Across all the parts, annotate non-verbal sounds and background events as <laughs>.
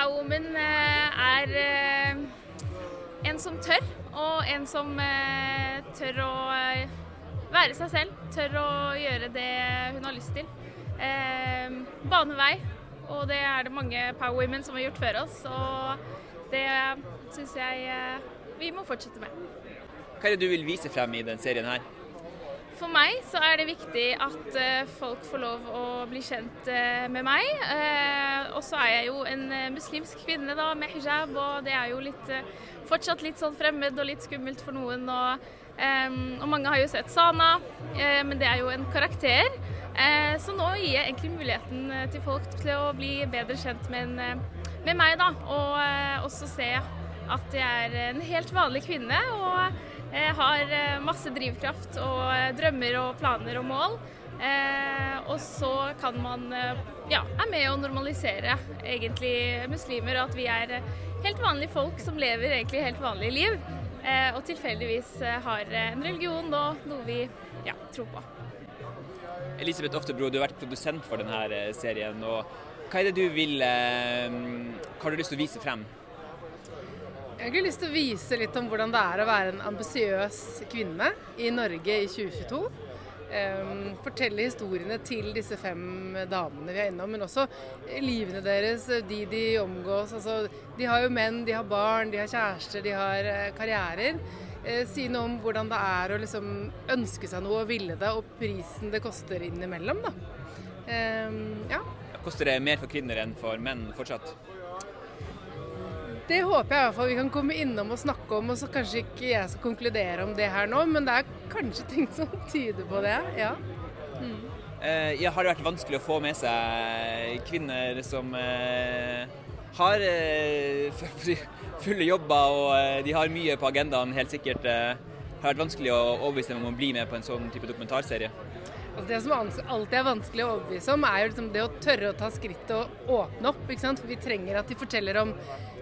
Powerwoman eh, er eh, en som tør, og en som eh, tør å være seg selv. Tør å gjøre det hun har lyst til. Bane vei, og det er det mange Powerwomen som har gjort før oss. Og det syns jeg vi må fortsette med. Hva er det du vil vise frem i den serien her? For meg så er det viktig at eh, folk får lov å bli kjent eh, med meg. Eh, og så er jeg jo en muslimsk kvinne da, med hijab, og det er jo litt, fortsatt litt sånn fremmed og litt skummelt for noen. Og, og mange har jo sett Sana, men det er jo en karakter. Så nå gir jeg egentlig muligheten til folk til å bli bedre kjent med, med meg, da. Og også se at jeg er en helt vanlig kvinne. og har eh, masse drivkraft og eh, drømmer og planer og mål. Eh, og så kan man eh, ja, er med å normalisere egentlig muslimer, og at vi er eh, helt vanlige folk som lever egentlig helt vanlige liv. Eh, og tilfeldigvis eh, har eh, en religion og noe vi ja, tror på. Elisabeth Oftebro, du har vært produsent for denne eh, serien. og Hva er det du vil eh, Hva har du lyst til å vise frem? Jeg har egentlig lyst til å vise litt om hvordan det er å være en ambisiøs kvinne i Norge i 2022. Um, fortelle historiene til disse fem damene vi er innom, men også livene deres, de de omgås. Altså, de har jo menn, de har barn, de har kjærester, de har eh, karrierer. Eh, si noe om hvordan det er å liksom ønske seg noe og ville det, og prisen det koster innimellom. Da. Um, ja. Koster det mer for kvinner enn for menn fortsatt? Det håper jeg i hvert fall vi kan komme innom og snakke om, og så kanskje ikke jeg skal konkludere om det her nå, men det er kanskje ting som tyder på det, ja. Eh, ja, har det vært vanskelig å få med seg kvinner som eh, har eh, <laughs> fulle jobber og eh, de har mye på agendaen, helt sikkert. Eh, har vært vanskelig å overbevise dem om å bli med på en sånn type dokumentarserie? Altså det som alltid er vanskelig å overbevise om, er jo liksom det å tørre å ta skrittet og åpne opp. ikke sant? For vi trenger at de forteller om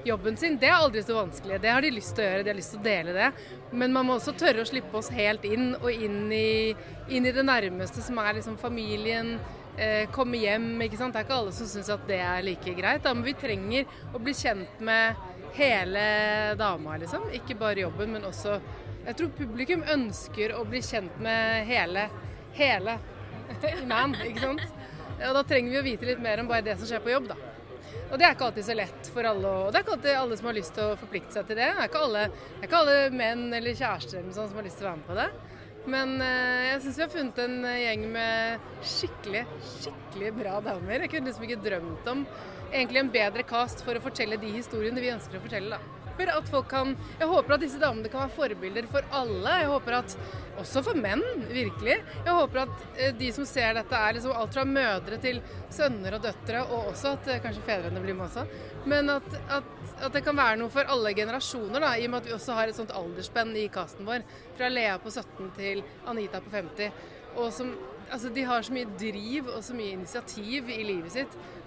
jobben sin. Det er aldri så vanskelig. Det har de lyst til å gjøre, de har lyst til å dele det. Men man må også tørre å slippe oss helt inn, og inn i, inn i det nærmeste, som er liksom familien. Eh, komme hjem. ikke sant? Det er ikke alle som syns at det er like greit. Da. Men vi trenger å bli kjent med hele dama, liksom. Ikke bare jobben, men også Jeg tror publikum ønsker å bli kjent med hele hele <laughs> man, ikke sant. Og da trenger vi å vite litt mer om bare det som skjer på jobb, da. Og det er ikke alltid så lett for alle, og det er ikke alltid alle som har lyst til å forplikte seg til det. Det er ikke alle, er ikke alle menn eller kjærester eller sånt som har lyst til å være med på det. Men eh, jeg syns vi har funnet en eh, gjeng med skikkelig, skikkelig bra damer. Jeg kunne liksom ikke drømt om egentlig en bedre cast for å fortelle de historiene vi ønsker å fortelle, da. At folk kan, jeg håper at disse damene kan være forbilder for alle. Jeg håper at, Også for menn, virkelig. Jeg håper at eh, de som ser dette, er liksom alt fra mødre til sønner og døtre, og også at eh, kanskje fedrene blir med også. Men at, at, at det kan være noe for alle generasjoner, da, i og med at vi også har et sånt aldersspenn i casten vår. Fra Lea på 17 til Anita på 50. Og som, altså, de har så mye driv og så mye initiativ i livet sitt